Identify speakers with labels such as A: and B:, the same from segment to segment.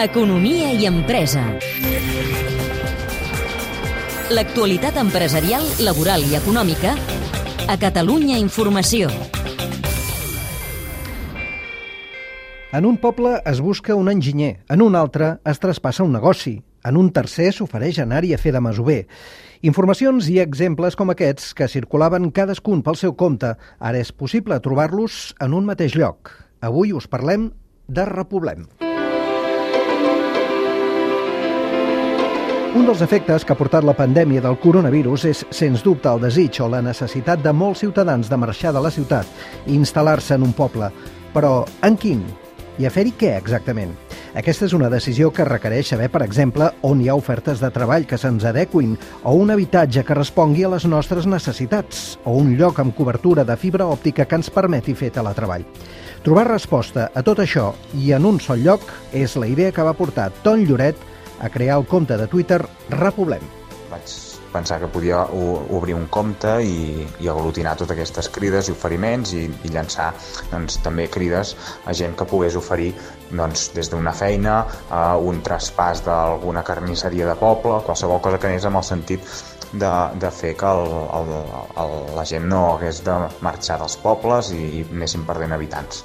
A: Economia i empresa. L'actualitat empresarial, laboral i econòmica a Catalunya Informació.
B: En un poble es busca un enginyer, en un altre es traspassa un negoci, en un tercer s'ofereix anar-hi a fer de masover. Informacions i exemples com aquests, que circulaven cadascun pel seu compte, ara és possible trobar-los en un mateix lloc. Avui us parlem de Repoblem. Un dels efectes que ha portat la pandèmia del coronavirus és, sens dubte, el desig o la necessitat de molts ciutadans de marxar de la ciutat i instal·lar-se en un poble. Però en quin? I a fer-hi què exactament? Aquesta és una decisió que requereix saber, per exemple, on hi ha ofertes de treball que se'ns adequin, o un habitatge que respongui a les nostres necessitats, o un lloc amb cobertura de fibra òptica que ens permeti fer teletreball. Trobar resposta a tot això i en un sol lloc és la idea que va portar Ton Lloret a crear el compte de Twitter Repoblem.
C: Vaig pensar que podia obrir un compte i, i aglutinar totes aquestes crides i oferiments i, i llançar doncs, també crides a gent que pogués oferir doncs, des d'una feina a un traspàs d'alguna carnisseria de poble, qualsevol cosa que anés amb el sentit de, de fer que el, el, el, la gent no hagués de marxar dels pobles i, i anéssim perdent habitants.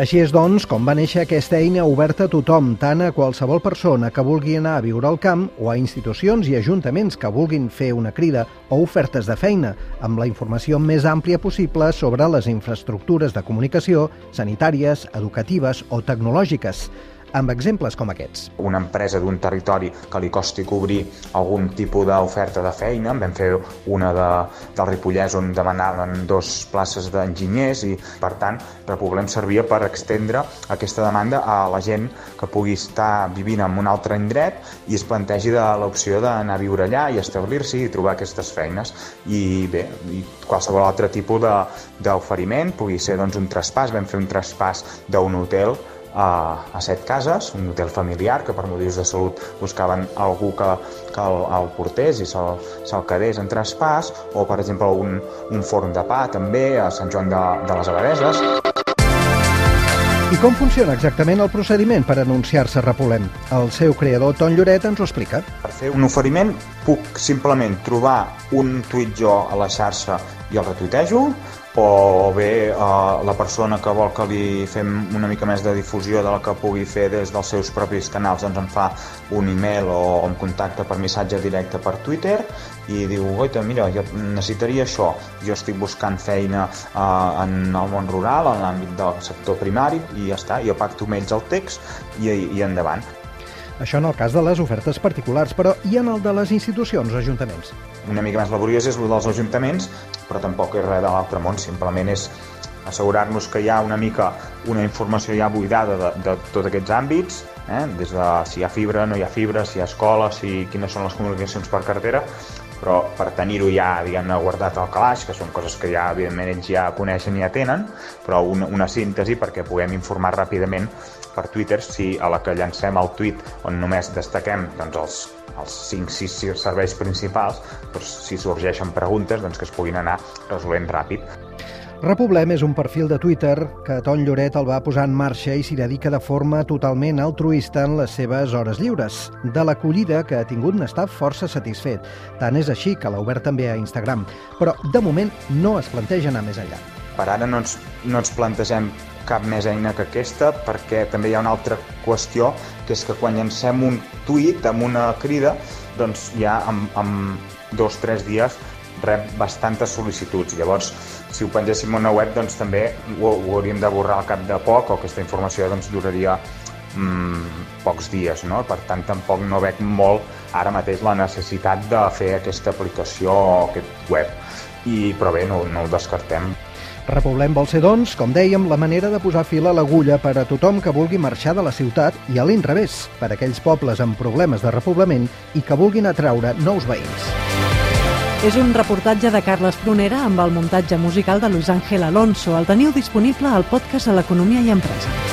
B: Així és, doncs, com va néixer aquesta eina oberta a tothom, tant a qualsevol persona que vulgui anar a viure al camp o a institucions i ajuntaments que vulguin fer una crida o ofertes de feina, amb la informació més àmplia possible sobre les infraestructures de comunicació, sanitàries, educatives o tecnològiques amb exemples com aquests.
C: Una empresa d'un territori que li costi cobrir algun tipus d'oferta de feina, vam fer una de, del Ripollès on demanaven dos places d'enginyers i, per tant, Repoblem servia per extendre aquesta demanda a la gent que pugui estar vivint en un altre indret i es plantegi de l'opció d'anar a viure allà i establir-s'hi i trobar aquestes feines. I bé, i qualsevol altre tipus d'oferiment, pugui ser doncs, un traspàs, vam fer un traspàs d'un hotel a, a set cases, un hotel familiar que per motius de salut buscaven algú que, que el, el portés i se'l se quedés en traspàs, o per exemple un, un forn de pa també a Sant Joan de, de les Abadeses.
B: I com funciona exactament el procediment per anunciar-se a Repolem? El seu creador, Ton Lloret, ens ho explica.
C: Per fer un oferiment puc simplement trobar un tuit jo a la xarxa i el retuitejo, o bé eh, la persona que vol que li fem una mica més de difusió de la que pugui fer des dels seus propis canals doncs em fa un e-mail o em contacta per missatge directe per Twitter i diu, oita, mira, jo necessitaria això. Jo estic buscant feina eh, en el món rural, en l'àmbit del sector primari i ja està, jo pacto amb ells el text i, i endavant
B: això en el cas de les ofertes particulars, però i en el de les institucions ajuntaments?
C: Una mica més laboriós és el dels ajuntaments, però tampoc és res de l'altre món, simplement és assegurar-nos que hi ha una mica una informació ja buidada de, de tots aquests àmbits, eh? des de si hi ha fibra, no hi ha fibra, si hi ha escola, si, quines són les comunicacions per cartera, però per tenir-ho ja, diguem-ne, guardat al calaix, que són coses que ja, evidentment, ells ja coneixen i ja tenen, però una, una síntesi perquè puguem informar ràpidament per Twitter si a la que llancem el tuit on només destaquem doncs, els, els 5-6 serveis principals, doncs, si sorgeixen preguntes doncs, que es puguin anar resolent ràpid.
B: Repoblem és un perfil de Twitter que Ton Lloret el va posar en marxa i s'hi dedica de forma totalment altruista en les seves hores lliures. De l'acollida que ha tingut n'està força satisfet. Tant és així que l'ha obert també a Instagram. Però, de moment, no es planteja anar més enllà.
C: Per ara no ens, no ens plantegem cap més eina que aquesta perquè també hi ha una altra qüestió que és que quan llancem un tuit amb una crida doncs ja en, en dos o tres dies rep bastantes sol·licituds. Llavors, si ho pengéssim a una web, doncs també ho, ho hauríem de borrar al cap de poc o aquesta informació doncs, duraria mmm, pocs dies. No? Per tant, tampoc no veig molt ara mateix la necessitat de fer aquesta aplicació o aquest web. I, però bé, no, no ho descartem.
B: Repoblem vol ser, doncs, com dèiem, la manera de posar fil a l'agulla per a tothom que vulgui marxar de la ciutat i a l'inrevés, per a aquells pobles amb problemes de repoblament i que vulguin atraure nous veïns.
D: És un reportatge de Carles Prunera amb el muntatge musical de Luis Ángel Alonso. El teniu disponible al podcast de l'Economia i Empresa.